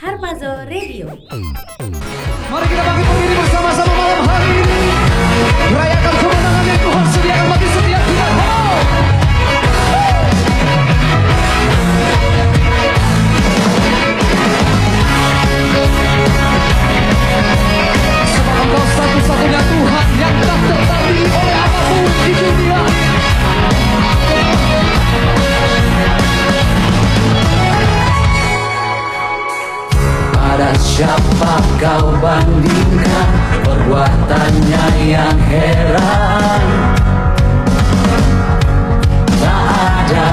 Harpazo Radio. Mari kita bagi Siapa kau bandingkan perbuatannya yang heran? Tak ada.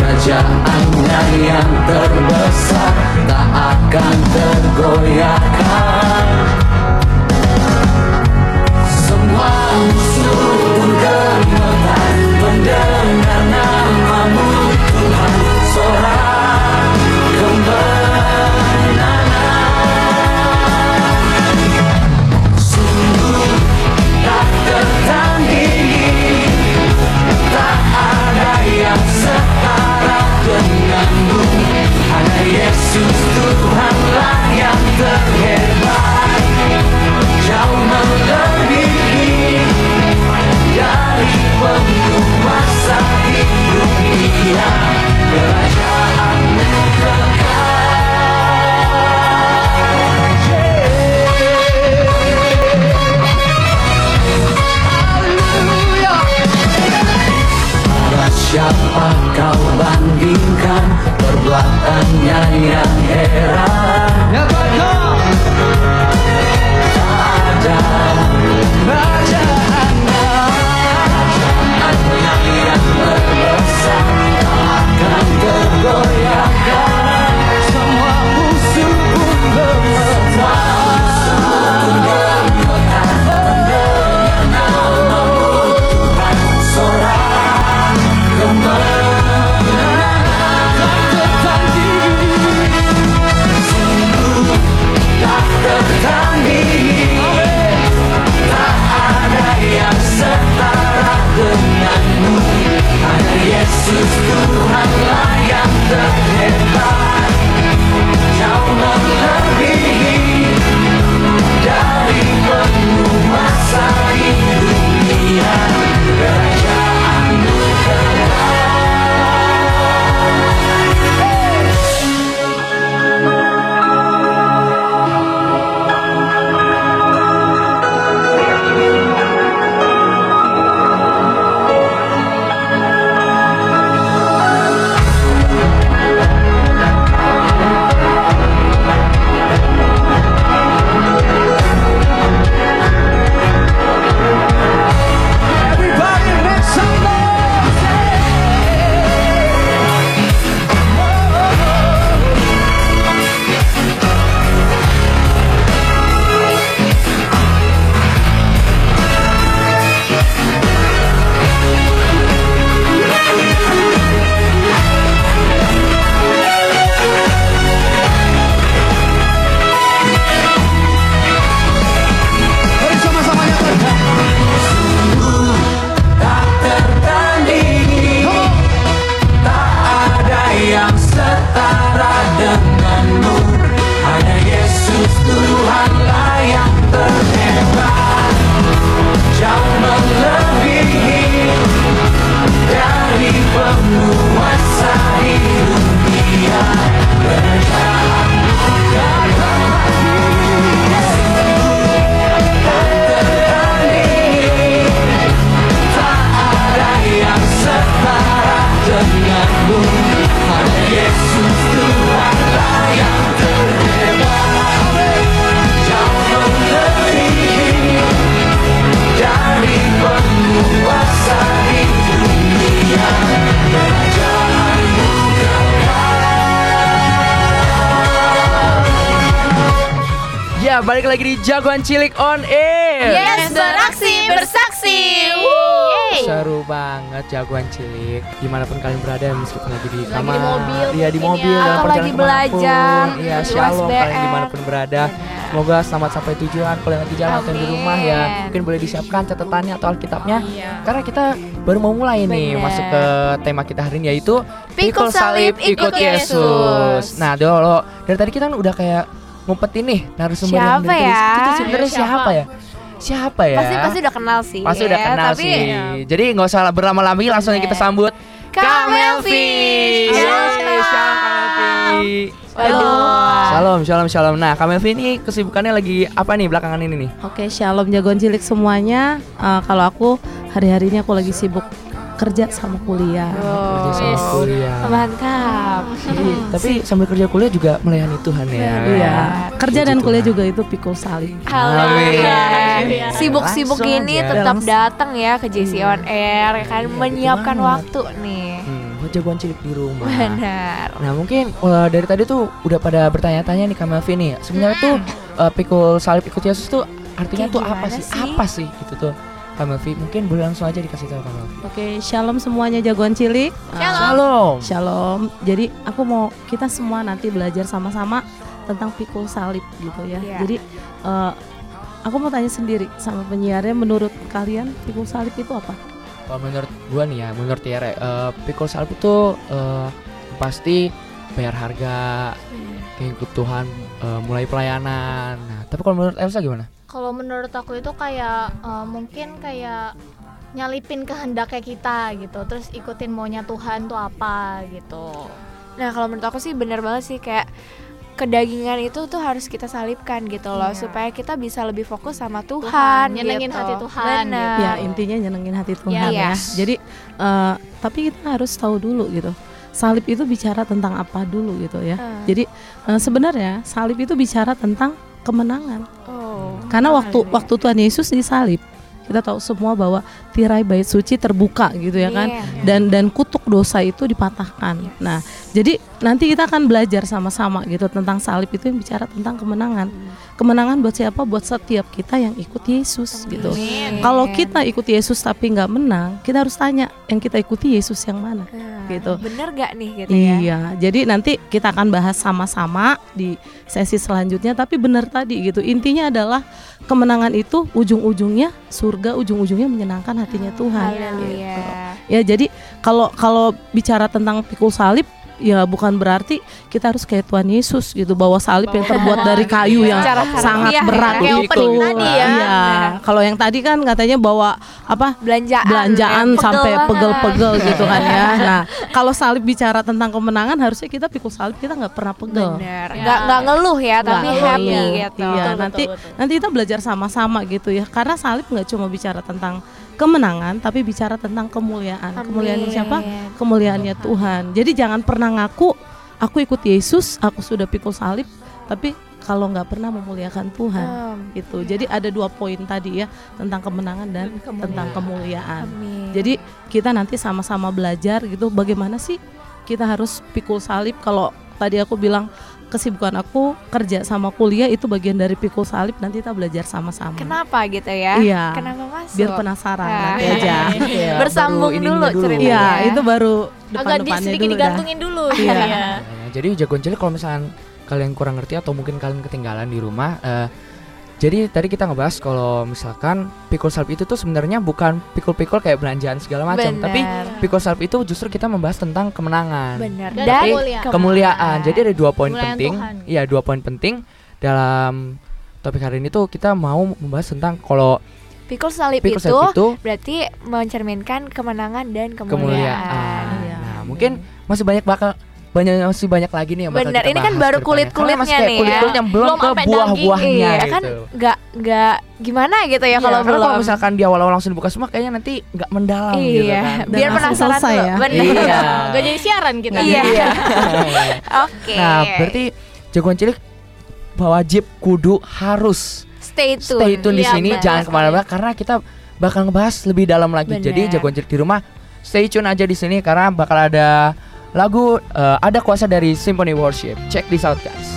Kerjaannya yang terbesar Tak akan tergoyahkan. Semua musuh pun gemetar balik lagi di Jagoan Cilik on Air. Yes, beraksi bersaksi. Woo. Seru banget Jagoan Cilik. Di mana pun kalian berada, meskipun lagi di kamar, lagi di mobil, iya di ya. mobil, ya. atau lagi belajar, iya shalom kalian di mana pun berada. Iya. Semoga selamat sampai tujuan Kalian lagi jalan atau di rumah ya. Mungkin boleh disiapkan catatannya atau alkitabnya. Iya. Karena kita baru mau mulai nih Bener. masuk ke tema kita hari ini yaitu pikul salib ikut Yesus. Yesus. Nah, dulu dari tadi kita kan udah kayak ngumpetin nih narasumber yang Siapa dari ya? Itu sebenarnya Iya, siapa siapa? ya? Siapa ya? Pasti pasti udah kenal sih. Pasti udah ya, kenal tapi sih. Jadi nggak usah berlama-lama lagi langsung aja kita sambut Kak Melvi. Shalom, Shalom. shalom. Nah, Kak Melvi ini kesibukannya lagi apa nih belakangan ini nih? Oke, shalom jagoan cilik semuanya. Eh, kalau aku hari-hari ini aku lagi sibuk kerja sama kuliah. Kerja sama kuliah. Mantap. Iya, Tapi sambil kerja kuliah juga melayani Tuhan ya. Iya, kerja dan Puji kuliah Tuhan. juga itu pikul salib. Iya. Sibuk-sibuk gini aja. tetap Langsung. datang ya ke JC On Air ya kan Iya, menyiapkan waktu nih. Hmm, jagoan cilik di rumah. Benar. Nah mungkin uh, dari tadi tuh udah pada bertanya-tanya nih Kak Melvi nih Sebenarnya tuh uh, pikul salib ikut Yesus tuh artinya Kayak tuh apa sih? sih? Apa sih gitu tuh Kak Melvi Mungkin boleh langsung aja dikasih tahu Kak Melvi Oke, shalom semuanya jagoan cilik. Eh, Shalom Shalom. Jadi aku mau kita semua nanti belajar sama-sama tentang pikul salib gitu ya. Iya. Jadi eh, aku mau tanya sendiri sama penyiarnya menurut kalian pikul salib itu apa? Kalau menurut gua nih ya Menurut Tiara uh, Pikul salib itu uh, Pasti bayar harga Kayak ikut Tuhan uh, Mulai pelayanan Nah tapi kalau menurut Elsa gimana? Kalau menurut aku itu kayak eh, mungkin kayak nyalipin kehendaknya kita gitu, terus ikutin maunya Tuhan tuh apa gitu. Nah kalau menurut aku sih bener banget sih kayak kedagingan itu tuh harus kita salibkan gitu loh Iya. supaya kita bisa lebih fokus sama Tuhan, Tuhan, nyenengin gitu. hati Tuhan, Bener. Ya intinya nyenengin hati Tuhan Ya. ya. Yes. Jadi eh, tapi kita harus tahu dulu gitu. Salib itu bicara tentang apa dulu gitu ya. Ah. Jadi eh, sebenarnya salib itu bicara tentang kemenangan. Oh. Karena waktu Haleluya. waktu Tuhan Yesus disalib, kita tahu semua bahwa tirai bait suci terbuka gitu ya kan. Iya. Dan dan kutuk dosa itu dipatahkan. Nah, jadi nanti kita akan belajar sama-sama gitu tentang salib itu yang bicara tentang kemenangan. Kemenangan buat siapa? Buat setiap kita yang ikut Yesus gitu. Amin. Kalau kita ikut Yesus tapi nggak menang, kita harus tanya yang kita ikuti Yesus yang mana. Nah, gitu. Bener gak nih gitu ya? Iya, jadi nanti kita akan bahas sama-sama di sesi selanjutnya. Tapi benar tadi gitu, intinya adalah kemenangan itu ujung-ujungnya surga, ujung-ujungnya menyenangkan hatinya Tuhan. Haleluya. gitu. Ya, jadi kalau kalau bicara tentang pikul salib ya bukan berarti kita harus kayak Tuhan Yesus gitu bawa salib yang terbuat dari kayu yang Secara sangat harfiah ya. berat Kayak itu. opening tadi ya. Iya. Kalau yang tadi kan katanya bawa apa Belanjaan, belanjaan ya, sampai pegel pegel-pegel gitu kan ya. Nah, kalau salib bicara tentang kemenangan harusnya kita pikul salib kita nggak pernah pegel. Bener. Ya. Nggak nggak ngeluh ya, tapi Nggak, happy iya, gitu. Iya, Betul, nanti betul, betul. nanti kita belajar sama-sama gitu ya. Karena salib nggak cuma bicara tentang kemenangan, tapi bicara tentang kemuliaan. Amin. Kemuliaannya siapa? Kemuliaannya Tuhan. Jadi jangan pernah ngaku aku ikut Yesus, aku sudah pikul salib, tapi kalau nggak pernah memuliakan Tuhan. Em, Gitu. Jadi ada dua poin tadi ya tentang kemenangan dan kemuliaan. tentang kemuliaan. Amin. Jadi kita nanti sama-sama belajar gitu bagaimana sih kita harus pikul salib kalau tadi aku bilang kesibukan aku kerja sama kuliah itu bagian dari pikul salib nanti kita belajar sama-sama. Kenapa gitu ya? Iya. Kenapa masuk? Biar penasaran Ah. nanti aja. Iya, Bersambung baru dulu dulu. ceritanya. Iya, ya. itu baru depan-depannya sedikit dulu digantungin dulu. Iya. Nah, jadi jagoan cilik kalau misalkan kalian kurang ngerti atau mungkin kalian ketinggalan di rumah eh, jadi tadi kita ngebahas kalau misalkan pikul salib itu tuh sebenarnya bukan pikul-pikul kayak belanjaan segala macam tapi pikul salib itu justru kita membahas tentang kemenangan Bener. Dan Dan, kemuliaan. kemuliaan jadi ada dua poin Kemuliaan penting Tuhan. iya dua poin penting dalam topik hari ini tuh kita mau membahas tentang kalau pikul salib pikul itu salib itu berarti mencerminkan kemenangan dan kemuliaan. kemuliaan. Iya. Nah, mungkin masih banyak bakal banyak masih banyak lagi nih yang bakal Bener, kita ini kan baru masih kayak nih ya. kulit-kulitnya belum, Belum ke sampai buah-buahnya Iya gitu. kan nggak nggak gimana gitu ya Iya, kalau belum. kalau misalkan di awal-awal langsung dibuka semua kayaknya nanti nggak mendalam gitu iya, kan. Dan biar penasaran selesai dulu. ya. Bener. Iya. Gak jadi siaran kita. Iya. Iya. Oke. Nah, berarti jagoan cilik wajib kudu harus stay tune. stay tune di Iya, sini benar jangan ke mana-mana karena kita bakal ngebahas lebih dalam lagi. Benar. Jadi jagoan cilik di rumah stay tune aja di sini karena bakal ada lagu eh, ada kuasa dari Symphony Worship. Check this out guys.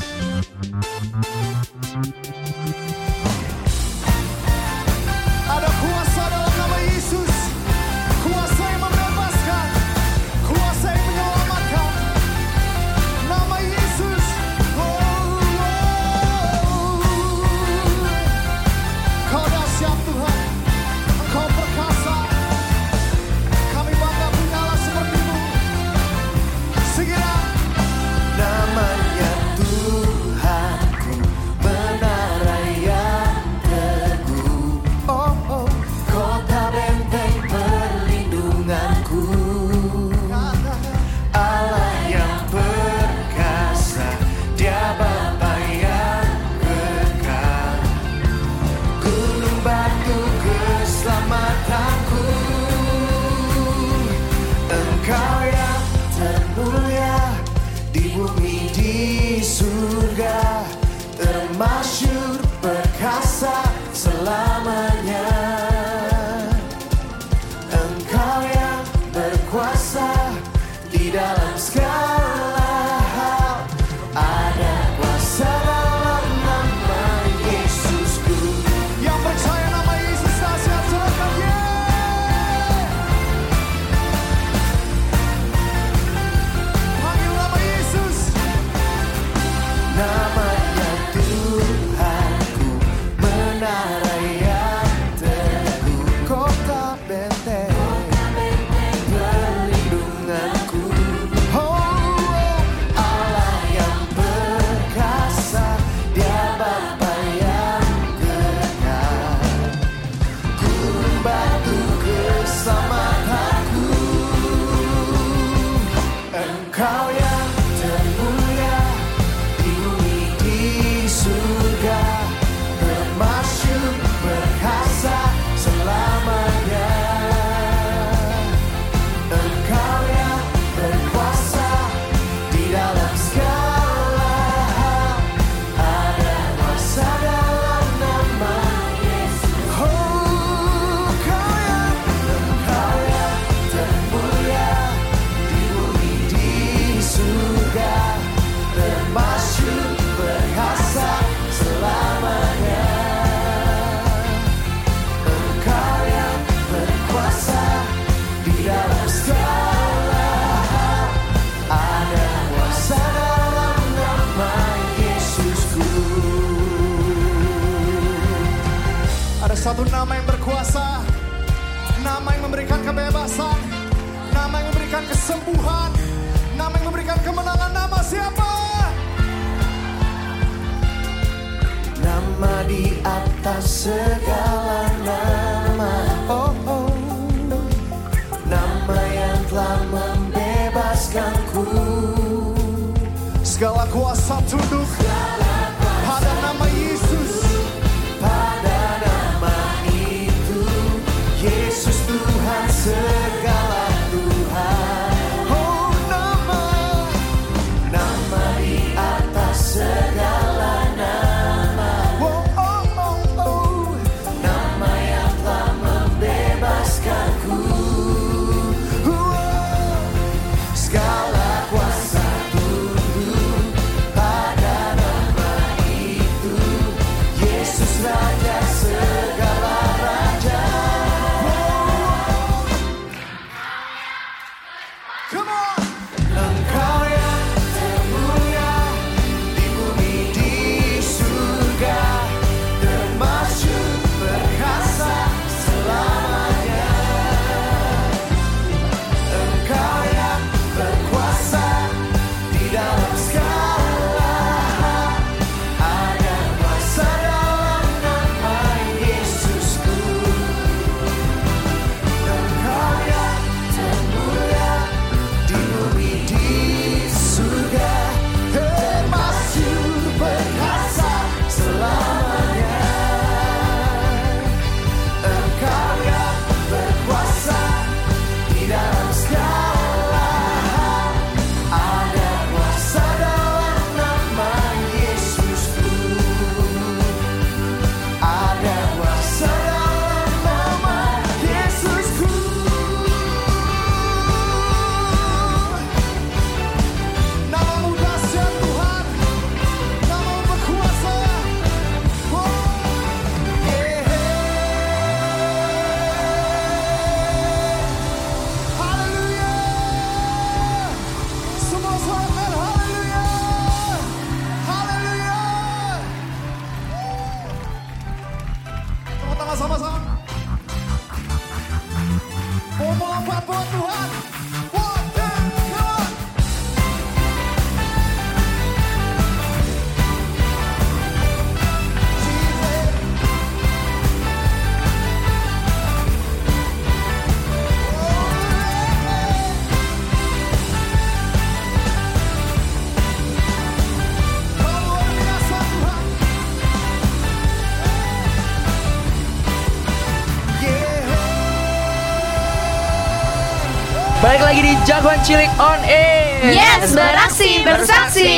Jagoan Cilik on Air. Yes, beraksi bersaksi.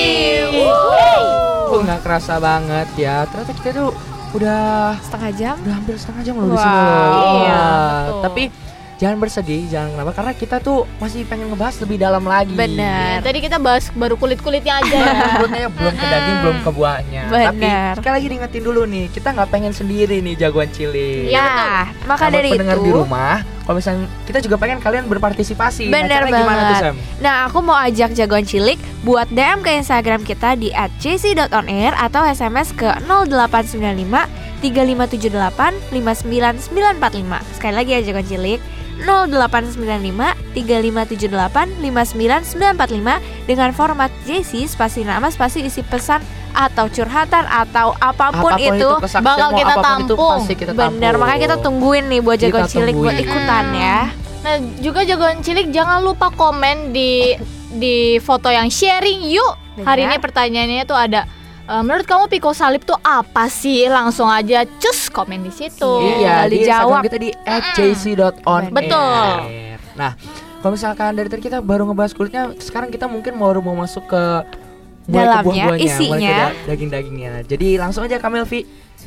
Oh, nggak kerasa banget ya. Ternyata kita tuh udah Setengah jam. udah hampir setengah jam loh di Wow. sini loh. Iya, betul. Tapi jangan bersedih, jangan kenapa karena kita tuh masih pengen ngebahas lebih dalam lagi. Benar. Tadi kita bahas baru kulit-kulitnya aja belum ke daging, belum ke buahnya. Benar. Tapi sekali lagi diingetin dulu nih, kita nggak pengen sendiri nih jagoan cilik. Ya, maka dari pendengar itu di rumah, kalau misalnya kita juga pengen kalian berpartisipasi. Nah, Bener caranya gimana tuh banget. Sam? Nah, aku mau ajak jagoan cilik buat DM ke Instagram kita di @jc.onair atau SMS ke 0895 3578 59945. Sekali lagi ya jagoan cilik 0895 3578 59945 dengan format JC spasi nama spasi isi pesan atau curhatan atau apa pun, itu, kesaksian bakal mau kita apa pun itu tampung. pasti kita bener tampung. makanya kita tungguin nih buat jagoan cilik buat ikutan ya Nah, juga jagoan cilik jangan lupa komen di di foto yang sharing yuk. Hari ini pertanyaannya tuh ada e, menurut kamu piko salib tuh apa sih? Langsung aja cus komen di situ. Iya, di dijawab. Instagram kita di @jc.on. Betul. Nah, kalau misalkan dari tadi kita baru ngebahas kulitnya, sekarang kita mungkin baru mau masuk ke mulai ke Dalamnya, mulai ke isinya. da- daging-dagingnya. Jadi langsung aja Kamelvi,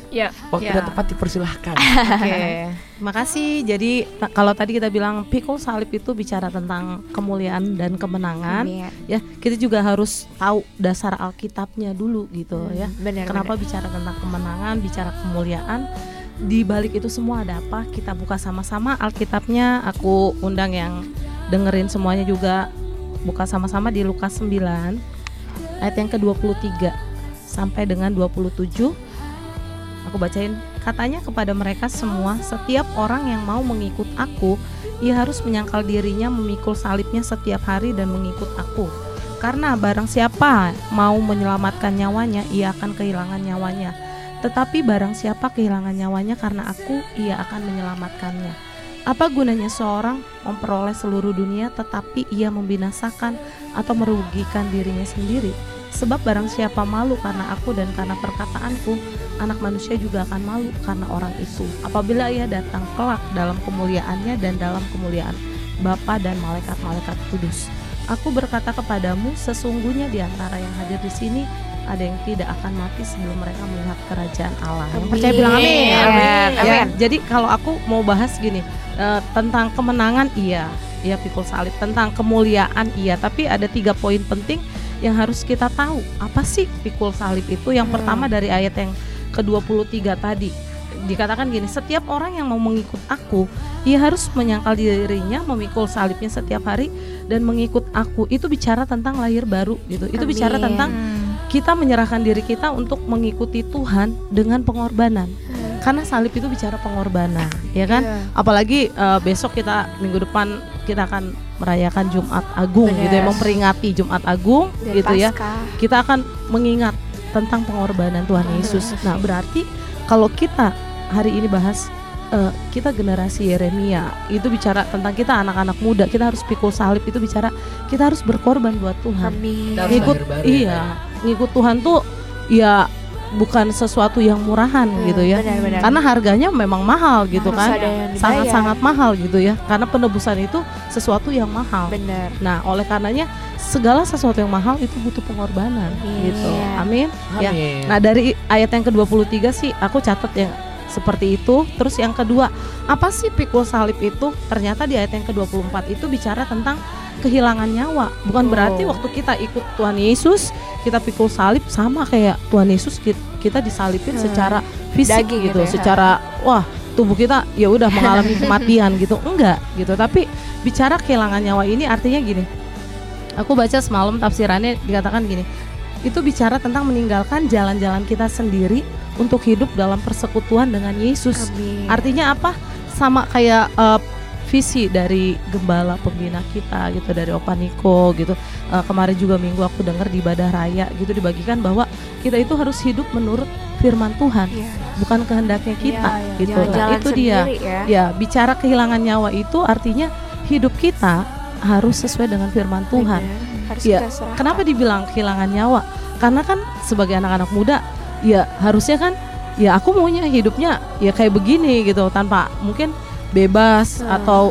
Ya. waktu Ya. dan tempat dipersilahkan. Oke, makasih. Jadi kalau tadi kita bilang pikul salib itu bicara tentang kemuliaan dan kemenangan, Amin. ya kita juga harus tahu dasar Alkitabnya dulu gitu ya. benar Kenapa bicara tentang kemenangan, bicara kemuliaan? Di balik itu semua ada apa? Kita buka sama-sama Alkitabnya. Aku undang yang dengerin semuanya juga buka sama-sama di Lukas 9 ayat yang ke-23 sampai dengan 27. Aku bacain katanya kepada mereka semua, setiap orang yang mau mengikut aku, ia harus menyangkal dirinya memikul salibnya setiap hari dan mengikut aku. Karena barang siapa mau menyelamatkan nyawanya, ia akan kehilangan nyawanya. Tetapi barang siapa kehilangan nyawanya karena aku, ia akan menyelamatkannya. Apa gunanya seorang memperoleh seluruh dunia tetapi ia membinasakan atau merugikan dirinya sendiri? Sebab barang siapa malu karena aku dan karena perkataanku, anak manusia juga akan malu karena orang itu. Apabila ia datang kelak dalam kemuliaannya dan dalam kemuliaan Bapa dan malaikat-malaikat kudus. Aku berkata kepadamu, sesungguhnya di antara yang hadir di sini ada yang tidak akan mati sebelum mereka melihat kerajaan Allah. Yang percaya bilang amin. Amin. Ya, Amin. jadi kalau aku mau bahas gini eh, tentang kemenangan iya, iya pikul salib. Tentang kemuliaan iya, tapi ada tiga poin penting yang harus kita tahu. Apa sih pikul salib itu? Yang Hmm. pertama dari ayat yang ke-23 tadi dikatakan gini, setiap orang yang mau mengikut aku, ia harus menyangkal dirinya, memikul salibnya setiap hari dan mengikut aku. Itu bicara tentang lahir baru gitu. Itu bicara Amin. tentang kita menyerahkan diri kita untuk mengikuti Tuhan dengan pengorbanan. Karena salib itu bicara pengorbanan, ya kan? Iya. Apalagi eh, besok kita minggu depan kita akan merayakan Jumat Agung Benar. gitu ya, memperingati Jumat Agung Dan gitu ya. Paskah. Kita akan mengingat tentang pengorbanan Tuhan Yesus. Nah, berarti kalau kita hari ini bahas eh, kita generasi Yeremia itu bicara tentang kita anak-anak muda, kita harus pikul salib itu bicara kita harus berkorban buat Tuhan Amin. Kita harus lahir baru ya, iya ngikut Tuhan tuh ya bukan sesuatu yang murahan Hmm, gitu ya benar-benar. karena harganya memang mahal gitu Harus kan dibayar. sangat-sangat mahal gitu ya karena penebusan itu sesuatu yang mahal benar nah oleh karenanya segala sesuatu yang mahal itu butuh pengorbanan Iya. gitu amin Ya. Amin. nah dari ayat yang ke-23 sih aku catat yang seperti itu. Terus yang kedua apa sih pikul salib itu? Ternyata di ayat yang ke-24 itu bicara tentang kehilangan nyawa. Bukan Oh. berarti waktu kita ikut Tuhan Yesus kita pikul salib sama kayak Tuhan Yesus ki- kita disalibin Hmm. secara fisik Daging gitu, gitu ya. secara wah tubuh kita ya udah mengalami kematian gitu. Enggak gitu. Tapi bicara kehilangan nyawa ini artinya gini. Aku baca semalam tafsirannya dikatakan gini. Itu bicara tentang meninggalkan jalan-jalan kita sendiri untuk hidup dalam persekutuan dengan Yesus Amin. Artinya apa? Sama kayak eh, visi dari gembala pembina kita gitu dari Opaniko gitu. Eh, kemarin juga minggu aku dengar di ibadah raya gitu dibagikan bahwa kita itu harus hidup menurut firman Tuhan, Iya. bukan kehendaknya kita Iya, iya. gitu. Jangan Nah, jalan itu dia. ya. Ya, bicara kehilangan nyawa itu artinya hidup kita harus sesuai dengan firman Tuhan. Benar. Harus Iya. serahkan. Kenapa dibilang kehilangan nyawa? Karena kan sebagai anak-anak muda, ya harusnya kan ya aku maunya hidupnya ya kayak begini gitu tanpa mungkin bebas Hmm. atau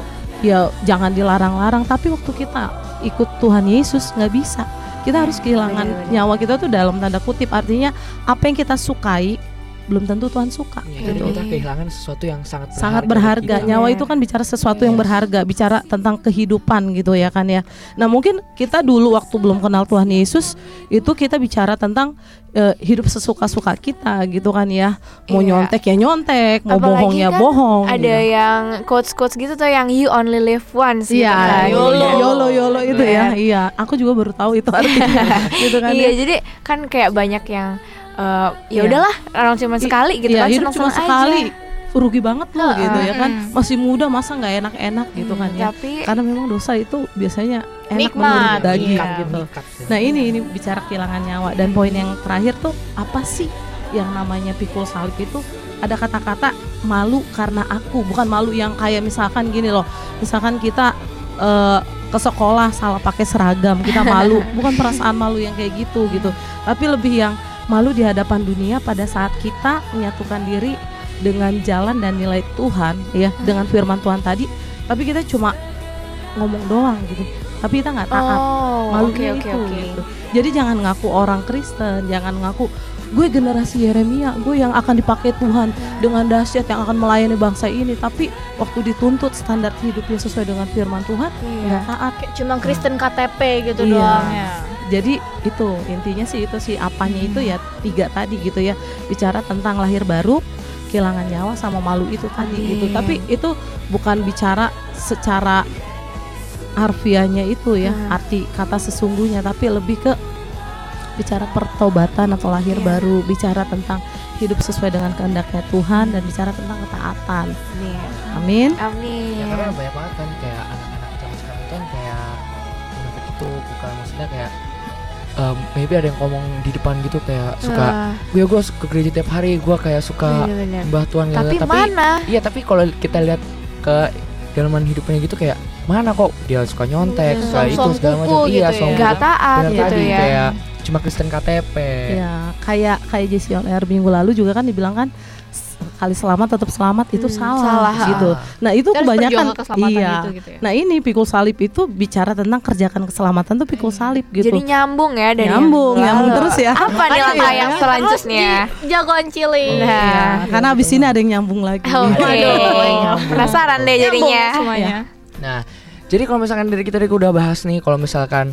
ya jangan dilarang-larang. Tapi waktu kita ikut Tuhan Yesus nggak bisa. Kita harus kehilangan nyawa kita tuh dalam tanda kutip. Artinya apa yang kita sukai belum tentu Tuhan suka Iya, gitu kita kehilangan sesuatu yang sangat berharga sangat berharga kita. nyawa itu kan bicara sesuatu yang Yes. berharga bicara tentang kehidupan gitu ya kan ya nah mungkin kita dulu waktu belum kenal Tuhan Yesus itu kita bicara tentang eh, hidup sesuka-suka kita gitu kan ya mau Iya. nyontek ya nyontek mau Apalagi bohong ya kan bohong Ada gitu. yang quotes-quotes gitu tuh yang you only live once gitu Iya, kan. YOLO, Iya. YOLO, YOLO itu ya. Iya, aku juga baru tahu itu artinya. gitu kan. Iya, ya. jadi kan kayak banyak yang eh, ya Iya. udahlah orang cuma sekali gitu Iya, kan hidup cuma sekali. aja. Rugi banget loh gitu ya kan. Mm. Masih muda masa nggak enak-enak gitu kan ya. Tapi Karena memang dosa itu biasanya enak Nikmat, menurut daging iya. gitu. Mikat, ya. Nah, ini ini bicara kehilangan nyawa dan poin yang terakhir tuh apa sih yang namanya pikul salib itu ada kata-kata malu karena aku, bukan malu yang kayak misalkan gini loh. Misalkan kita eh, ke sekolah salah pakai seragam, kita malu, bukan perasaan malu yang kayak gitu gitu. Tapi lebih yang malu di hadapan dunia pada saat kita menyatukan diri dengan jalan dan nilai Tuhan ya, dengan firman Tuhan tadi, tapi kita cuma ngomong doang gitu. Tapi kita nggak taat oh, malunya oke oke itu oke. gitu. Jadi jangan ngaku orang Kristen, jangan ngaku gue generasi Yeremia, gue yang akan dipakai Tuhan dengan dahsyat yang akan melayani bangsa ini. Tapi waktu dituntut standar hidupnya sesuai dengan firman Tuhan, Iya. taat. Kayak cuma Kristen KTP gitu Iya. doang ya. Jadi itu intinya sih itu sih apanya itu ya tiga tadi gitu ya bicara tentang lahir baru, kehilangan nyawa sama malu itu tadi gitu. Amin. Tapi itu bukan bicara secara harfiahnya itu ya Hmm. arti kata sesungguhnya tapi lebih ke bicara pertobatan atau lahir Iya. baru bicara tentang hidup sesuai dengan kehendaknya Tuhan dan bicara tentang ketaatan Nih. amin Amin. ya karena banyak banget kan kayak anak-anak zaman sekarang kan kayak munafik itu bukan maksudnya kayak em, maybe ada yang ngomong di depan gitu kayak suka Ah, gue gue ke gereja tiap hari gue kayak suka bener-bener. mbah Tuhan gitu. Tapi, tapi mana? iya tapi kalau kita lihat ke dalaman hidupnya gitu kayak mana kok dia suka nyontek Hmm, suka itu song-song segala kuku macam gitu iya ya. song Gak taat gitu tadi, ya. kayak cuma Kristen KTP ya kayak kayak Jesse air minggu lalu juga kan dibilang kan kali selamat tetap selamat itu Hmm, salah, salah. gitu nah itu harus kebanyakan iya itu gitu ya. Nah ini pikul salib itu bicara tentang kerjakan keselamatan tuh pikul salib gitu. Jadi nyambung ya dari nyambung, yang nyambung terus ya. Apa nih langkah yang selanjutnya? Jagoan cilik. Nah. Iya, karena abis ini ada yang nyambung lagi. Oke. Penasaran deh jadinya. Nyambung semuanya. Nah, jadi kalau misalkan dari kita tadi udah bahas nih, kalau misalkan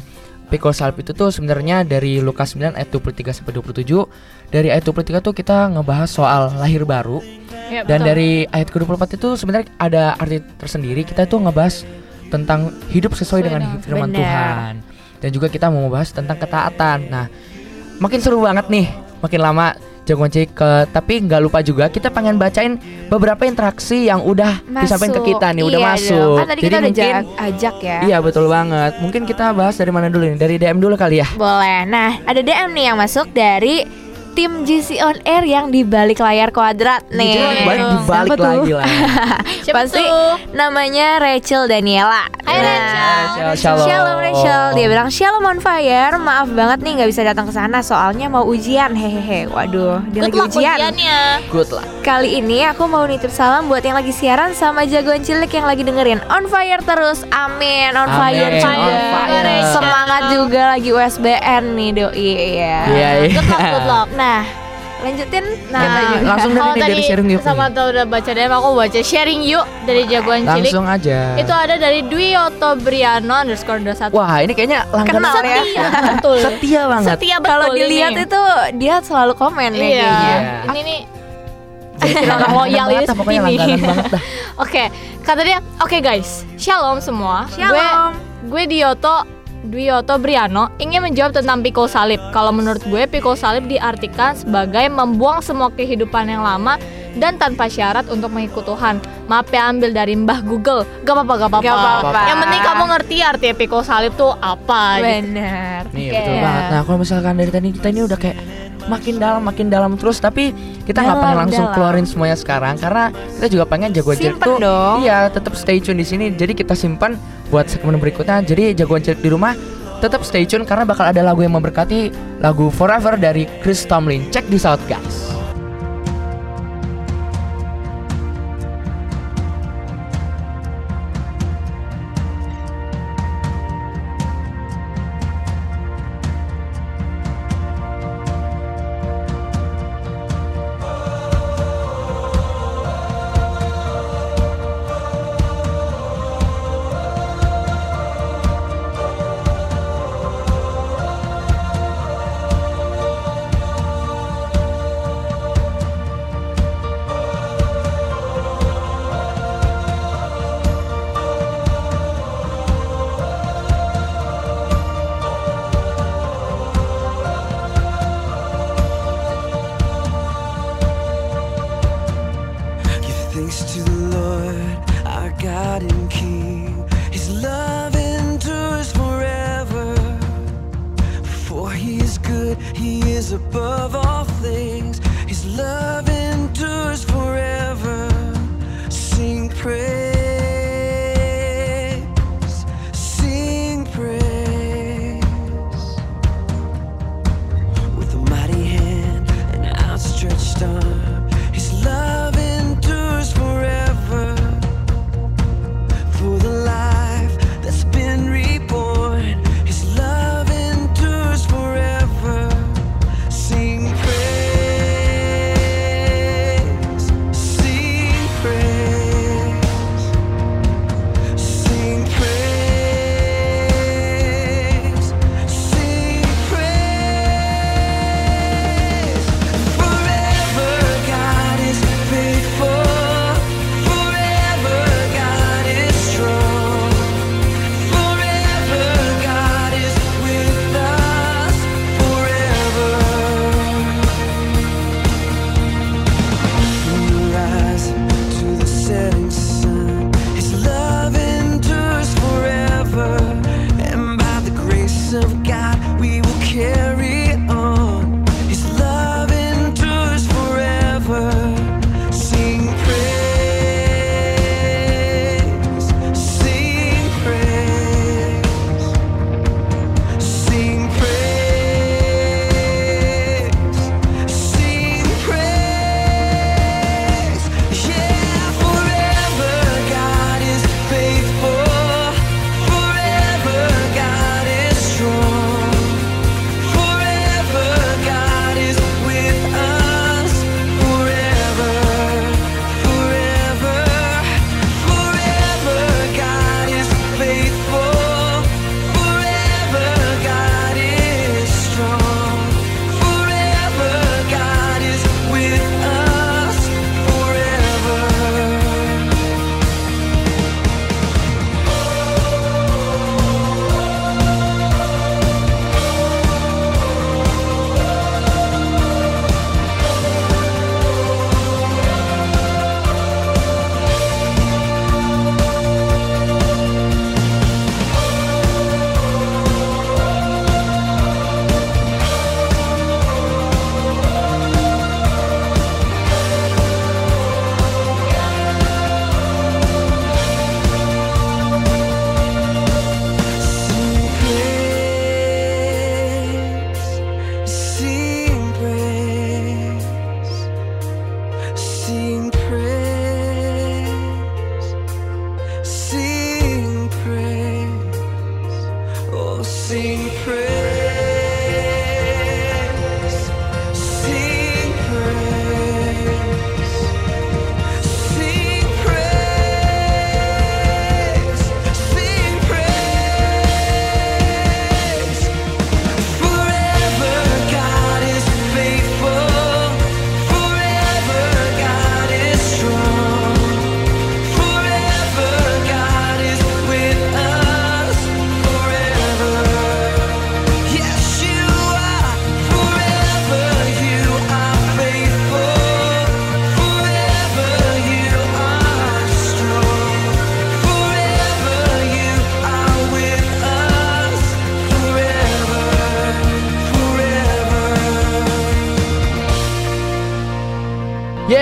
pikul salib itu tuh sebenarnya dari Lukas 9 ayat 23 sampai 27. Dari ayat 23 tuh kita ngebahas soal lahir baru Ya, dan betul. dari ayat ke-24 itu sebenarnya ada arti tersendiri. Kita tuh ngebahas tentang hidup sesuai dengan dengan- firman Benar. Tuhan. Dan juga kita mau membahas tentang ketaatan. Nah, makin seru banget nih, makin lama jagoan cek ke tapi nggak lupa juga kita pengen bacain beberapa interaksi yang udah disampaikan ke kita nih udah Iya masuk. dong. Kan tadi kita udah mungkin ja- ajak ya. Iya betul banget. Mungkin kita bahas dari mana dulu nih? Dari DM dulu kali ya. Boleh. Nah, ada DM nih yang masuk dari tim GC on Air yang di balik layar kuadrat nih. Jadi balik Siapa dibalik tuh? lagi lah. Siapa Pasti tuh? namanya Rachel Daniela. Hai, Rachel. Rachel, shalom. Shalom Rachel. Dia bilang shalom on fire. Maaf banget nih nggak bisa datang ke sana soalnya mau ujian. Hehehe. Waduh, dia Good lagi luck ujian. ujiannya. Good lah. Kali ini aku mau nitip salam buat yang lagi siaran sama jagoan cilik yang lagi dengerin On fire terus, amin On Amin, fire on juga fire. Semangat juga lagi USBN nih doi ya Iya, iya. Good luck, good luck. Nah lanjutin Nah, Kita langsung dari dari tadi sharing yuk sama tau udah baca DM aku baca sharing yuk dari jagoan cilik. Langsung aja. Itu ada dari Dwi Oto Briano underscore 21 Wah, ini kayaknya langganan Kenal ya. Setia, betul. Setia banget. Setia betul Kalau dilihat ini. itu dia selalu komen ya Iya. kayaknya Ini nih loyal ini ini. langganan banget dah. Oke, kata dia, oke guys, shalom semua. Shalom. Gue, gue Dioto Dwioto Briano ingin menjawab tentang pikul salib. Kalau menurut gue, pikul salib diartikan sebagai membuang semua kehidupan yang lama dan tanpa syarat untuk mengikut Tuhan. Maaf ya ambil dari Mbah Google. Gak apa-apa, gak apa-apa. Yang penting kamu ngerti artinya pikul salib tuh apa. gitu. Bener Nih Oke. betul banget. Nah kalau misalkan dari tadi kita ini udah kayak makin dalam makin dalam terus. Tapi kita nggak pengen langsung dalam. keluarin semuanya sekarang. Karena kita juga pengen jagoan cilik tuh dong. iya tetap stay tune di sini. Jadi kita simpan buat segmen berikutnya. Jadi jagoan cilik di rumah tetap stay tune karena bakal ada lagu yang memberkati lagu Forever dari Chris Tomlin. Check this out guys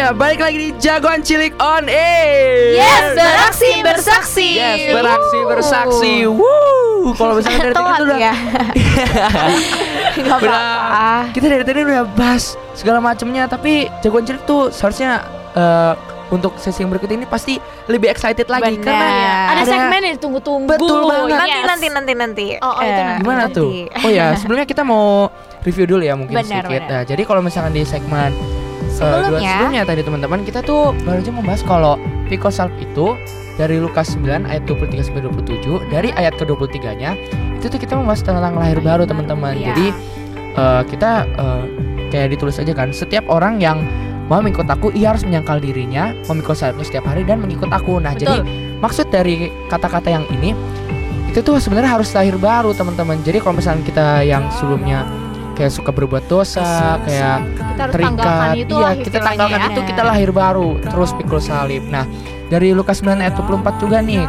Balik lagi di Jagoan Cilik on air. Yes, beraksi bersaksi. Yes, beraksi bersaksi. Woo. Kalau misalnya dari tadi itu udah ya. Udah apa-apa. kita dari tadi udah bahas segala macamnya, tapi Jagoan Cilik tuh seharusnya eh, untuk sesi yang berikut ini pasti lebih excited lagi Bener. karena Ada Ada- segmen yang ditunggu-tunggu. Betul banget. Nanti Yes. nanti nanti nanti. Oh, oh, itu Eh, nanti. Gimana nanti. tuh? Oh ya, sebelumnya kita mau review dulu ya mungkin Benar, sedikit. Nah, jadi kalau misalkan di segmen Sebelumnya. dua sebelumnya tadi teman-teman kita tuh baru aja membahas kalau Pico Salp itu dari Lukas 9 ayat 23 sampai 27 dari ayat ke-23-nya itu tuh kita membahas tentang lahir baru teman-teman. Iya. Jadi eh, kita eh, kayak ditulis aja kan setiap orang yang mau mengikut aku ia harus menyangkal dirinya memikul salibnya setiap hari dan mengikut aku. Nah, jadi maksud dari kata-kata yang ini itu tuh sebenarnya harus lahir baru teman-teman. Jadi kalau misalnya kita yang sebelumnya kayak suka berbuat dosa, kayak Kita harus tanggalkan terikat, itu iya lah kita tanggalkan ya. itu kita lahir baru, terus pikul salib. Nah dari Lukas 9 ayat 24 juga nih,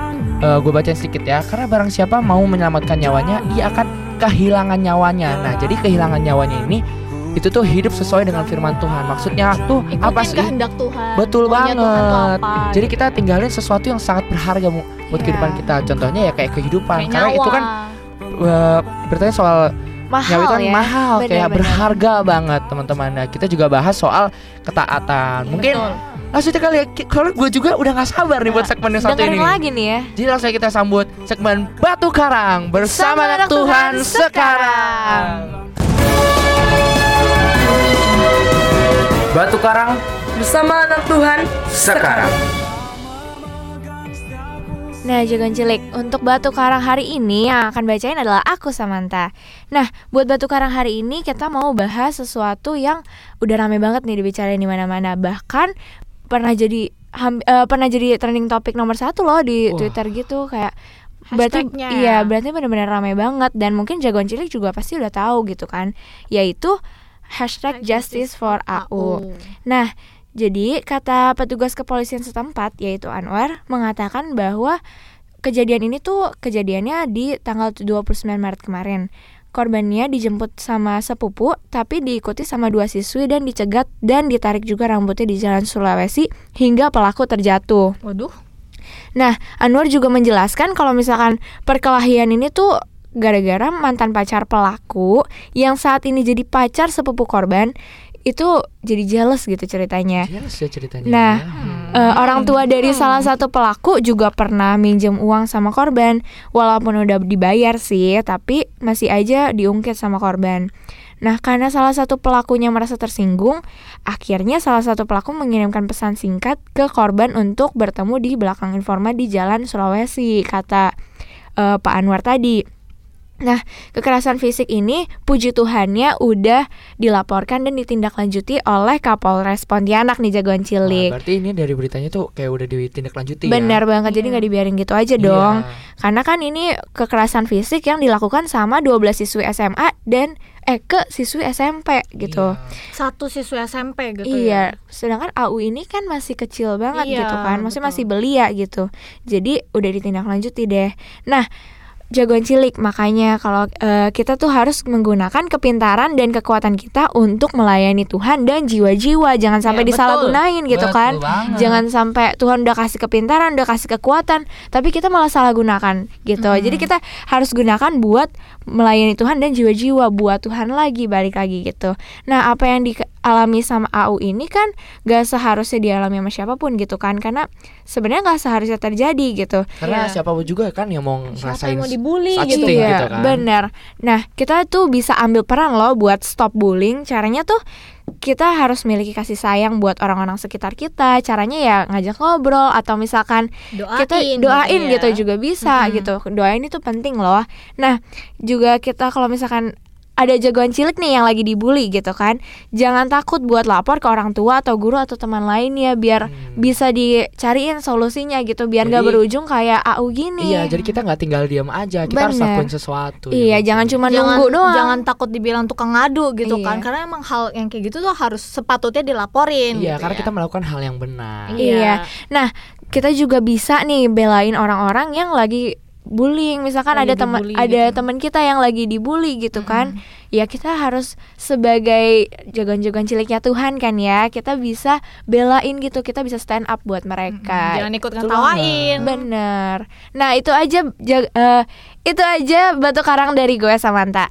gue bacain sedikit ya. Karena barang siapa mau menyelamatkan nyawanya, ia akan kehilangan nyawanya. Nah, jadi kehilangan nyawanya ini itu tuh hidup sesuai dengan firman Tuhan. Maksudnya tuh Ikutin apa sih? kehendak Tuhan. Betul Maunya Tuhan tuh banget. apa, Jadi gitu. kita tinggalin sesuatu yang sangat berharga Bu, buat Iya. kehidupan kita. Contohnya ya kayak kehidupan. Kayak Karena itu nyawa. kan uh, bertanya soal Mahal kan ya. mahal, kayak Benar-benar. berharga banget teman-teman. Nah, kita juga bahas soal ketaatan. Mungkin Betul. langsung aja kali ya. Kalau gue juga udah gak sabar nih buat segmen yang satu ini. lagi nih ya. Jadi langsung aja kita sambut segmen Batu Karang bersama anak Tuhan Tuhan sekarang. Batu Karang bersama anak Tuhan sekarang. Nah, jagoan cilik, untuk batu karang hari ini yang akan bacain adalah aku Samantha. Nah, buat batu karang hari ini kita mau bahas sesuatu yang udah rame banget nih dibicarain di mana-mana. Bahkan pernah jadi ham- eh, pernah jadi trending topik nomor satu loh di Wah. Twitter gitu kayak berarti Hashtagnya. iya berarti benar-benar rame banget dan mungkin jagoan cilik juga pasti udah tahu gitu kan yaitu hashtag justice for AU. Nah, jadi kata petugas kepolisian setempat yaitu Anwar mengatakan bahwa kejadian ini tuh kejadiannya di tanggal 29 Maret kemarin. Korbannya dijemput sama sepupu tapi diikuti sama dua siswi dan dicegat dan ditarik juga rambutnya di Jalan Sulawesi hingga pelaku terjatuh. Waduh. Nah, Anwar juga menjelaskan kalau misalkan perkelahian ini tuh gara-gara mantan pacar pelaku yang saat ini jadi pacar sepupu korban itu jadi jealous gitu ceritanya. Jelas ya ceritanya. Nah, ya. Eh, orang tua dari salah satu pelaku juga pernah minjem uang sama korban, walaupun udah dibayar sih, tapi masih aja diungkit sama korban. Nah, karena salah satu pelakunya merasa tersinggung, akhirnya salah satu pelaku mengirimkan pesan singkat ke korban untuk bertemu di belakang informa di Jalan Sulawesi, kata eh, Pak Anwar tadi. Nah, kekerasan fisik ini puji Tuhannya udah dilaporkan dan ditindaklanjuti oleh Kapolres Pontianak nih jagoan cilik. berarti ini dari beritanya tuh kayak udah ditindaklanjuti ya. Benar banget, jadi Iya. nggak dibiarin gitu aja Iya. dong. Karena kan ini kekerasan fisik yang dilakukan sama 12 siswi SMA dan eh ke siswi SMP gitu. Satu siswa SMP gitu Iya, ya. sedangkan AU ini kan masih kecil banget Iya, gitu kan, maksudnya betul. masih belia gitu. Jadi udah ditindaklanjuti deh. Nah, jagoan cilik makanya kalau eh, kita tuh harus menggunakan kepintaran dan kekuatan kita untuk melayani Tuhan dan jiwa-jiwa, jangan sampai betul. disalahgunain gitu Betul kan. banget. Jangan sampai Tuhan udah kasih kepintaran, udah kasih kekuatan, tapi kita malah salah gunakan gitu. Jadi kita harus gunakan buat melayani Tuhan dan jiwa-jiwa buat Tuhan lagi balik lagi gitu. Nah, apa yang dialami sama AU ini kan gak seharusnya dialami sama siapa pun gitu kan karena sebenarnya gak seharusnya terjadi gitu. Karena Iya. siapa pun juga kan yang mau Siapa ngerasain yang mau dibully such gitu thing ya. gitu kan. bener. Nah, kita tuh bisa ambil peran loh buat stop bullying. Caranya tuh kita harus miliki kasih sayang buat orang-orang sekitar kita. Caranya ya ngajak ngobrol atau misalkan Doain kita gitu doain ya. gitu, juga bisa gitu. Doain itu penting loh. Nah, juga kita kalau misalkan ada jagoan cilik nih yang lagi dibully gitu kan. Jangan takut buat lapor ke orang tua atau guru atau teman lainnya biar bisa dicariin solusinya gitu biar nggak Hmm. Jadi- berujung kayak AU gini. Iya, jadi kita nggak tinggal diam aja, kita harus Bener. lakuin sesuatu. Iya, ya, jangan cuma jangan nunggu doang. jangan takut dibilang tukang ngadu gitu Iya. kan karena emang hal yang kayak gitu tuh harus sepatutnya dilaporin Iya, gitu karena ya. kita melakukan hal yang benar. Iya. Nah, kita juga bisa nih belain orang-orang yang lagi bullying. Misalkan Lagi ada teman dibully ada gitu. teman kita yang lagi dibully gitu kan. Ya kita harus sebagai jagoan-jagoan ciliknya Tuhan kan ya. Kita bisa belain gitu. Kita bisa stand up buat mereka. jangan ikut ngetawain Bener. Nah, itu aja jag- eh, itu aja batu karang dari gue Samantha.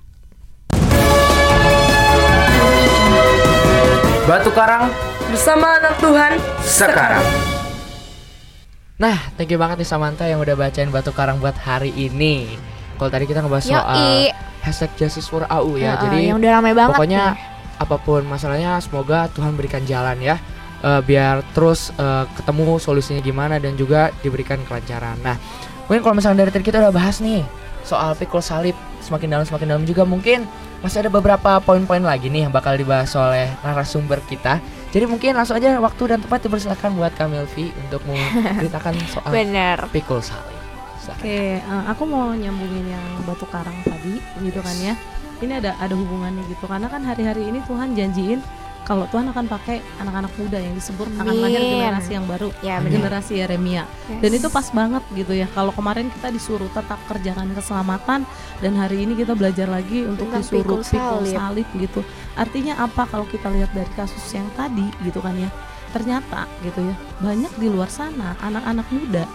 Batu Karang bersama anak Tuhan sekarang. Nah, thank you banget nih Samantha yang udah bacain batu karang buat hari ini. Kalau tadi kita ngebahas soal Yoi. hashtag justice for AU ya. Jadi yang udah ramai banget pokoknya nih. apa pun masalahnya semoga Tuhan berikan jalan ya. Eh, biar terus eh, ketemu solusinya gimana dan juga diberikan kelancaran. Nah, mungkin kalau misalnya dari tadi kita udah bahas nih soal pikul salib semakin dalam semakin dalam juga mungkin masih ada beberapa poin-poin lagi nih yang bakal dibahas oleh narasumber kita. Jadi mungkin langsung aja waktu dan tempat dipersilakan buat Kamil V untuk menceritakan soal Bener. pikul salib. Silakan. Oke, eh, aku mau nyambungin yang batu karang tadi, gitu kan ya. Ini ada ada hubungannya gitu, karena kan hari-hari ini Tuhan janjiin kalau Tuhan akan pakai anak-anak muda yang disebut akan lahir generasi yang baru, Ya, generasi Yeremia. Yes. Dan itu pas banget gitu ya. Kalau kemarin kita disuruh tetap kerjakan keselamatan dan hari ini kita belajar lagi untuk Tentang disuruh pikul pikul salib. salib gitu. Artinya apa kalau kita lihat dari kasus yang tadi gitu kan ya. Ternyata gitu ya, banyak di luar sana anak-anak muda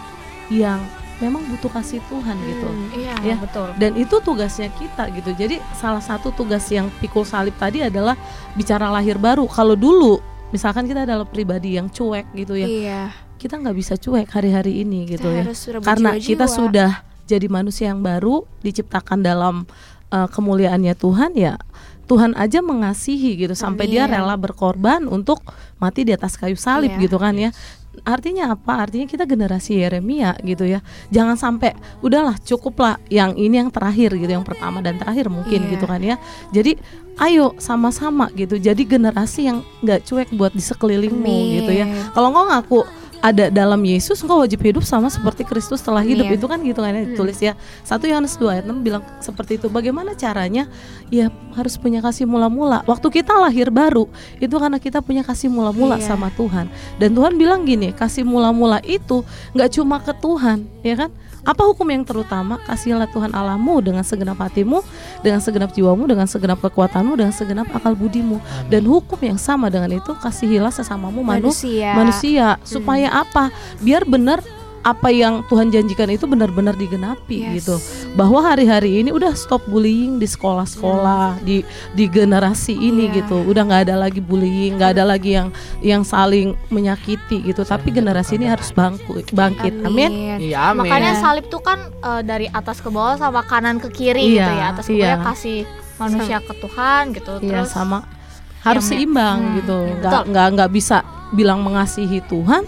yang memang butuh kasih Tuhan gitu. Hmm. Iya, Ya. betul. Dan itu tugasnya kita gitu. Jadi salah satu tugas yang pikul salib tadi adalah bicara lahir baru. Kalau dulu misalkan kita adalah pribadi yang cuek gitu ya, Iya. kita nggak bisa cuek hari-hari ini gitu Kita ya. harus Karena berjiwa-jiwa. kita sudah jadi manusia yang baru, diciptakan dalam uh, kemuliaannya Tuhan ya. Tuhan aja mengasihi gitu sampai dia Amin. rela berkorban untuk mati di atas kayu salib Iya. gitu kan ya. Artinya apa? Artinya kita generasi Yeremia gitu ya. Jangan sampai udahlah cukuplah yang ini yang terakhir gitu, yang pertama dan terakhir mungkin Iya. gitu kan ya. Jadi ayo sama-sama gitu. Jadi generasi yang nggak cuek buat di sekelilingmu gitu ya. Kalau engkau ngaku ada dalam Yesus engkau wajib hidup sama seperti Kristus telah hidup. Amin. itu kan gitu kan ya ditulis ya. 1 Yohanes 2 ayat 6 bilang seperti itu. Bagaimana caranya? Ya harus punya kasih mula-mula. Waktu kita lahir baru itu karena kita punya kasih mula-mula Iya. sama Tuhan. Dan Tuhan bilang gini kasih mula-mula itu nggak cuma ke Tuhan ya kan apa hukum yang terutama? Kasihilah Tuhan Allahmu dengan segenap hatimu dengan segenap jiwamu dengan segenap kekuatanmu dengan segenap akal budimu. Dan hukum yang sama dengan itu kasihilah sesamamu manusia. manusia. manusia supaya apa? Biar benar apa yang Tuhan janjikan itu benar-benar digenapi Yes. gitu bahwa hari-hari ini udah stop bullying di sekolah-sekolah di di generasi ini Iya. gitu udah nggak ada lagi bullying nggak ada lagi yang yang saling menyakiti gitu tapi generasi ini harus bangku, bangkit amin Iya, amin. Makanya salib tuh kan eh, dari atas ke bawah sama kanan ke kiri Iya, gitu ya. Atas ke bawah iya. kasih manusia ke Tuhan gitu. Iya Terus sama harus seimbang Hmm, gitu iya, nggak nggak nggak bisa bilang mengasihi Tuhan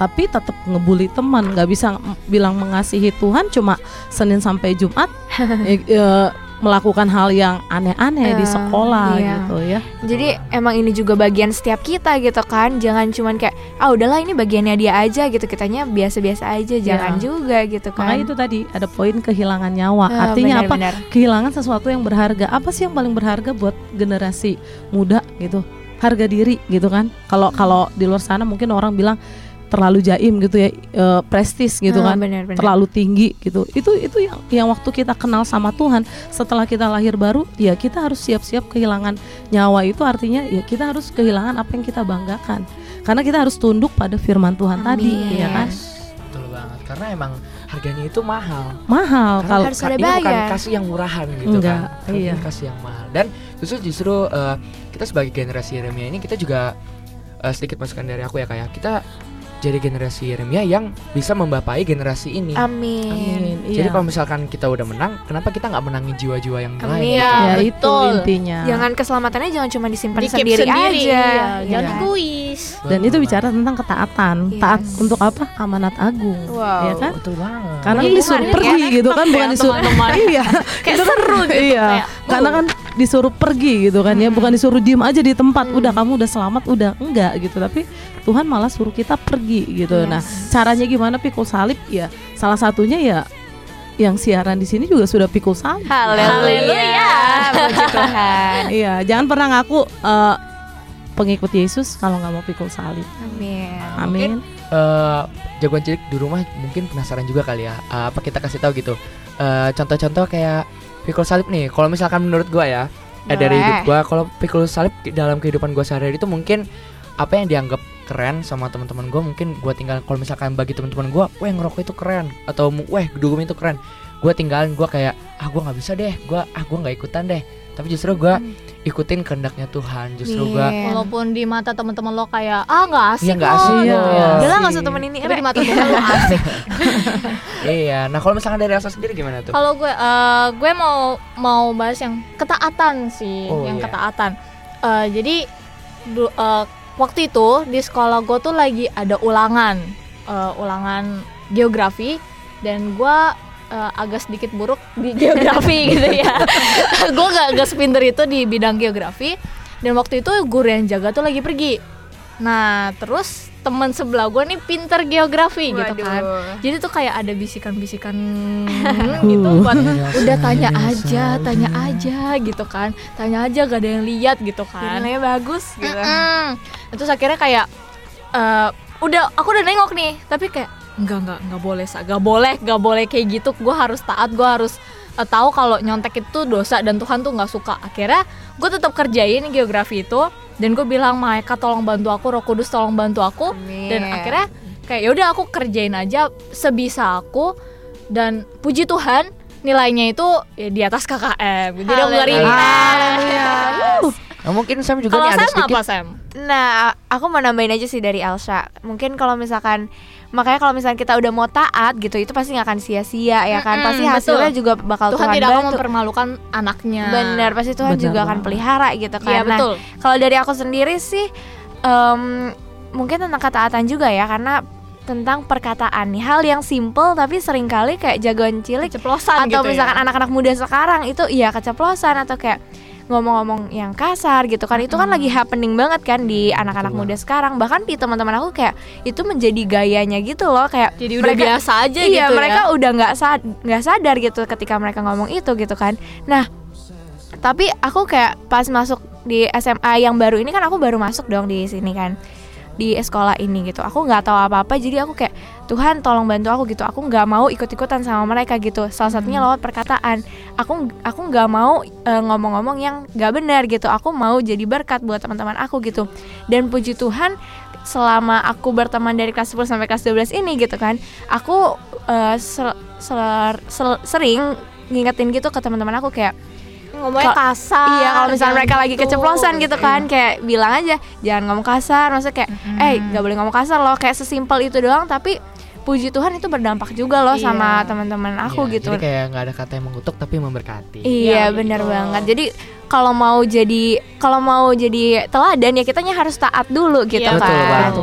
tapi tetap ngebully teman nggak bisa bilang mengasihi Tuhan cuma Senin sampai Jumat eh, eh, melakukan hal yang aneh-aneh di Eh, sekolah iya. gitu ya Jadi emang ini juga bagian setiap kita gitu kan. Jangan cuman kayak ah udahlah ini bagiannya dia aja gitu. Kitanya biasa-biasa aja. Jangan juga gitu kan. makanya itu tadi ada poin kehilangan nyawa Eh, artinya apa benar-benar. kehilangan sesuatu yang berharga apa sih yang paling berharga buat generasi muda gitu harga diri gitu kan kalau kalau di luar sana mungkin orang bilang terlalu jaim gitu ya eh, prestis gitu Ah, kan benar-benar. terlalu tinggi gitu itu itu yang yang waktu kita kenal sama Tuhan setelah kita lahir baru ya kita harus siap-siap kehilangan nyawa itu artinya ya kita harus kehilangan apa yang kita banggakan karena kita harus tunduk pada firman Tuhan tadi Amin. ya kan Betul banget. Karena emang harganya itu mahal. mahal kalau harus ada ini bukan bayar. kasih yang murahan gitu Enggak, kan. Tapi iya. kasih yang mahal. Dan justru justru eh, kita sebagai generasi Yeremia ini kita juga eh, sedikit masukan dari aku ya kayak kita jadi generasi Yeremia yang bisa membapai generasi ini. Amin. Amin, Jadi iya. kalau misalkan kita udah menang, kenapa kita nggak menangin jiwa-jiwa yang lain? Amin. gitu? Iya, ya itu intinya Jangan keselamatannya jangan cuma disimpan Dikip sendiri, sendiri, aja. iya. Jangan Iya. egois. dan itu bicara tentang ketaatan Yes. taat untuk apa amanat agung Wow. ya kan banget. Betul banget. karena Ini disuruh pergi ya, gitu kan bukan ya, disuruh teman-teman. iya Kayak Itu kan- seru gitu, iya kayak, karena kan disuruh pergi gitu kan ya. Bukan disuruh diem aja di tempat udah kamu udah selamat udah. Enggak gitu. Tapi Tuhan malah suruh kita pergi gitu. Nah caranya gimana pikul salib? Ya salah satunya ya yang siaran di sini juga sudah pikul salib. Haleluya. Puji Tuhan. iya jangan pernah ngaku eh, pengikut Yesus kalau nggak mau pikul salib. Amin. amin. Eh jagoan cilik di rumah mungkin penasaran juga kali ya Eh, apa kita kasih tahu gitu. Eh, contoh-contoh kayak pikul salib nih kalau misalkan menurut gua ya eh, dari hidup gua kalau pikul salib dalam kehidupan gua sehari-hari itu mungkin apa yang dianggap keren sama teman-teman gua mungkin gua tinggal kalau misalkan bagi teman-teman gua weh ngerokok itu keren atau weh dugem itu keren. Gua tinggalin gua kayak ah gua nggak bisa deh gua ah gua nggak ikutan deh. Tapi justru gua ikutin kehendaknya Tuhan justru gua Iya. Walaupun di mata teman-teman lo kayak ah nggak asik nggak kok, asik ya. Asik. nggak usah temen ini. Tapi di mata Tuhan lo asik. iya nah kalau misalkan dari Elsa sendiri gimana tuh Kalau gue eh, gue mau mau bahas yang ketaatan sih, Oh, yang iya. ketaatan. Eh, jadi du- eh, waktu itu di sekolah gue tuh lagi ada ulangan, eh, ulangan geografi dan gue eh, agak sedikit buruk di geografi gitu ya. gue gak gak sepinter itu di bidang geografi. Dan waktu itu guru yang jaga tuh lagi pergi. Nah terus teman sebelah gue nih pinter geografi gitu Waduh. kan. Jadi tuh kayak ada bisikan-bisikan gitu buat udah tanya aja tanya aja gitu kan. Tanya aja gak ada yang lihat gitu kan. Nilainya bagus gitu. Terus akhirnya kayak eh, udah aku udah nengok nih. Tapi kayak nggak nggak nggak boleh sa nggak boleh nggak boleh kayak gitu gue harus taat gue harus eh, tahu kalau nyontek itu dosa dan Tuhan tuh nggak suka akhirnya gue tetap kerjain geografi itu dan gue bilang Maika tolong bantu aku Roh Kudus tolong bantu aku dan Amin. akhirnya kayak yaudah aku kerjain aja sebisa aku dan puji Tuhan nilainya itu ya, di atas KKM jadi aku nggak repeat. Nah, mungkin Sam juga kalau nih ada Sam sedikit apa Sam? Nah, aku mau nambahin aja sih dari Elsa. Mungkin kalau misalkan makanya kalau misalkan kita udah mau taat gitu, itu pasti nggak akan sia-sia ya kan. Mm-mm, pasti hasilnya betul. juga bakal Tuhan Tuhan, tidak akan mempermalukan anaknya. Bener, pasti Tuhan Bener juga akan pelihara gitu kan. Iya Nah, kalau dari aku sendiri sih em, mungkin tentang ketaatan juga ya karena tentang perkataan nih hal yang simple tapi sering kali kayak jagoan cilik Keceplosan atau gitu misalkan ya. anak-anak muda sekarang itu iya keceplosan atau kayak ngomong-ngomong yang kasar gitu kan itu kan lagi happening banget kan di anak-anak muda sekarang. Bahkan di teman-teman aku kayak itu menjadi gayanya gitu loh kayak Jadi udah biasa aja iya gitu mereka ya. udah nggak sad nggak sadar gitu ketika mereka ngomong itu gitu kan. Nah tapi aku kayak pas masuk di SMA yang baru ini kan aku baru masuk dong di sini kan di sekolah ini gitu. Aku nggak tahu apa-apa jadi aku kayak Tuhan tolong bantu aku gitu. Aku nggak mau ikut-ikutan sama mereka gitu. Salah satunya lewat perkataan. Aku aku nggak mau eh, ngomong-ngomong yang nggak benar gitu. Aku mau jadi berkat buat teman-teman aku gitu. Dan puji Tuhan selama aku berteman dari kelas 10 sampai kelas 12 ini gitu kan aku eh, sel- sel- sel- sering ngingetin gitu ke teman-teman aku kayak ngomongnya kasar. Iya, kalau misalnya mereka lagi gitu. keceplosan gitu kan, kayak bilang aja jangan ngomong kasar, maksudnya kayak, eh nggak boleh ngomong kasar loh, kayak sesimpel itu doang, tapi puji Tuhan itu berdampak juga loh Iya. sama teman-teman aku Iya, gitu. Jadi kayak nggak ada kata yang mengutuk tapi memberkati. Iya, Iya, benar betul. banget. Jadi kalau mau jadi kalau mau jadi teladan ya kitanya harus taat dulu gitu Iya, kan. Betul banget.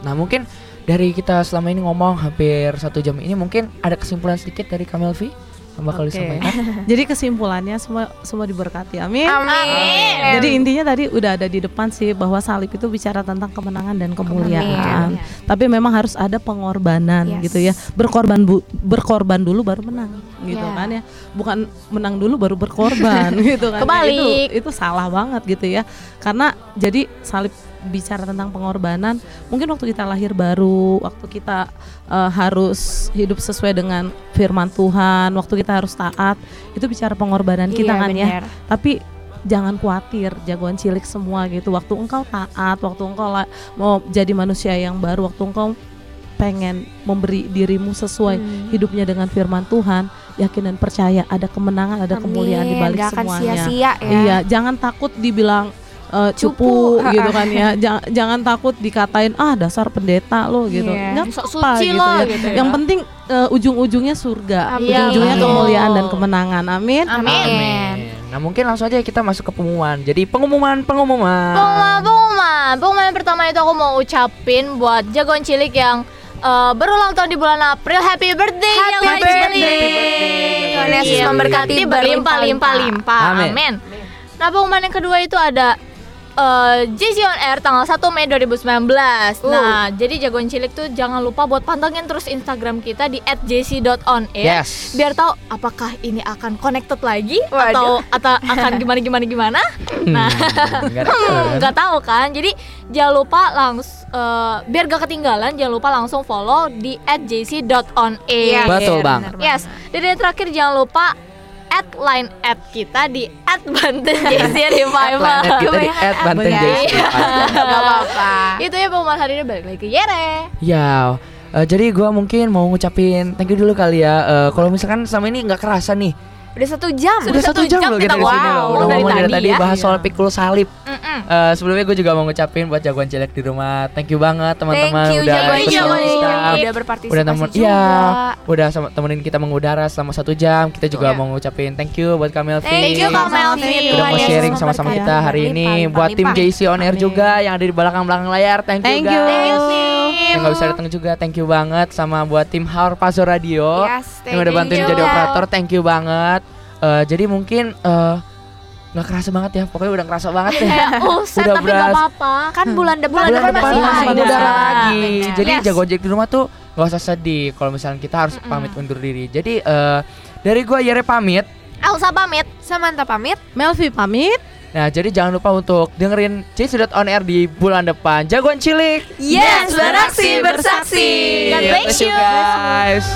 Nah mungkin dari kita selama ini ngomong hampir satu jam ini mungkin ada kesimpulan sedikit dari Kamelvi bakal Oke. disampaikan. Jadi kesimpulannya semua semua diberkati. Amin. Amin. Jadi intinya tadi udah ada di depan sih bahwa salib itu bicara tentang kemenangan dan kemuliaan. Tapi memang harus ada pengorbanan Yes. gitu ya. Berkorban bu- berkorban dulu baru menang gitu Ya. kan ya. Bukan menang dulu baru berkorban gitu kan. Nah, Kebalik. itu itu salah banget gitu ya. Karena jadi salib bicara tentang pengorbanan, mungkin waktu kita lahir baru, waktu kita eh, harus hidup sesuai dengan firman Tuhan, waktu kita harus taat, itu bicara pengorbanan kita Iya, kan ya benar. tapi jangan khawatir jagoan cilik semua gitu waktu engkau taat waktu engkau la- mau jadi manusia yang baru waktu engkau pengen memberi dirimu sesuai Hmm. hidupnya dengan firman Tuhan yakin dan percaya ada kemenangan ada kemuliaan di Amin. balik semuanya sia-sia ya. iya jangan takut dibilang eh, Cupu, cupu gitu kan ya jangan, jangan takut dikatain ah dasar pendeta lo gitu Iya. nggak Sok apa suci gitu lo ya. gitu ya. yang penting eh, ujung-ujungnya surga Amin. ujung-ujungnya Iya, kemuliaan dan kemenangan amin Amin. Nah mungkin langsung aja kita masuk ke pengumuman. Jadi pengumuman pengumuman. Pengumuman, pengumuman, pengumuman yang pertama itu aku mau ucapin buat jagoan cilik yang eh, berulang tahun di bulan April. Happy birthday Happy jagoan birthday. cilik. Tuhan Yesus Iya, memberkati berlimpah-limpah limpah. Amin. Amin. Nah, pengumuman yang kedua itu ada eh JC on Air tanggal 1 Mei 2019 Uh. Nah, jadi jagoan cilik tuh jangan lupa buat pantengin terus Instagram kita di @jc.onair Yes. biar tahu apakah ini akan connected lagi Waduh. atau atau akan gimana gimana gimana. Nah, Nggak ada. Hmm, nggak tahu kan jadi jangan lupa langsung biar gak ketinggalan jangan lupa langsung follow di @jc.onair Betul Iya, benar yes dan yang terakhir jangan lupa add line add kita di add Banten JC Revival Planet kita di at Banten Iya. JC. Gak apa-apa. itu ya pengumuman hari ini balik lagi ke Yere Ya, eh, jadi gua mungkin mau ngucapin thank you dulu kali ya. Eh, kalau misalkan selama ini nggak kerasa nih, Udah satu jam. udah satu jam loh kita di wow, sini loh. Udah dari ngomong dari tadi tadi ya. bahas soal pikul salib. Eh, sebelumnya gue juga mau ngucapin buat jagoan cilik di rumah. Thank you banget teman-teman udah jagoan kita. Udah berpartisipasi udah temen juga. iya udah sama temenin kita mengudara selama satu jam kita juga Iya. mau ngucapin thank you buat Kak Melvi Thank you, Kak Melvi. udah mau sharing sama-sama kita hari ini buat tim. JC on air juga yang ada di belakang-belakang layar thank you Thank guys you. Thank you, yang nggak bisa datang juga thank you banget sama buat tim Harpazo Radio Yes, yang udah bantuin you. jadi operator thank you banget Eh, jadi mungkin eh nggak kerasa banget ya. Pokoknya udah kerasa banget ya. Uset Udah tapi gak beras. apa-apa. Kan bulan depan, Bulan depan masih masih ada. muda lagi. Bener. Jadi Yes. jago ojek di rumah tuh nggak usah sedih kalau misalnya kita harus pamit undur diri. Jadi eh, dari gua Yere pamit. Elsa pamit. Samantha pamit. Melvi pamit. Nah, jadi jangan lupa untuk dengerin C On Air di bulan depan. Jagoan cilik. Yes, beraksi bersaksi. God bless you. guys.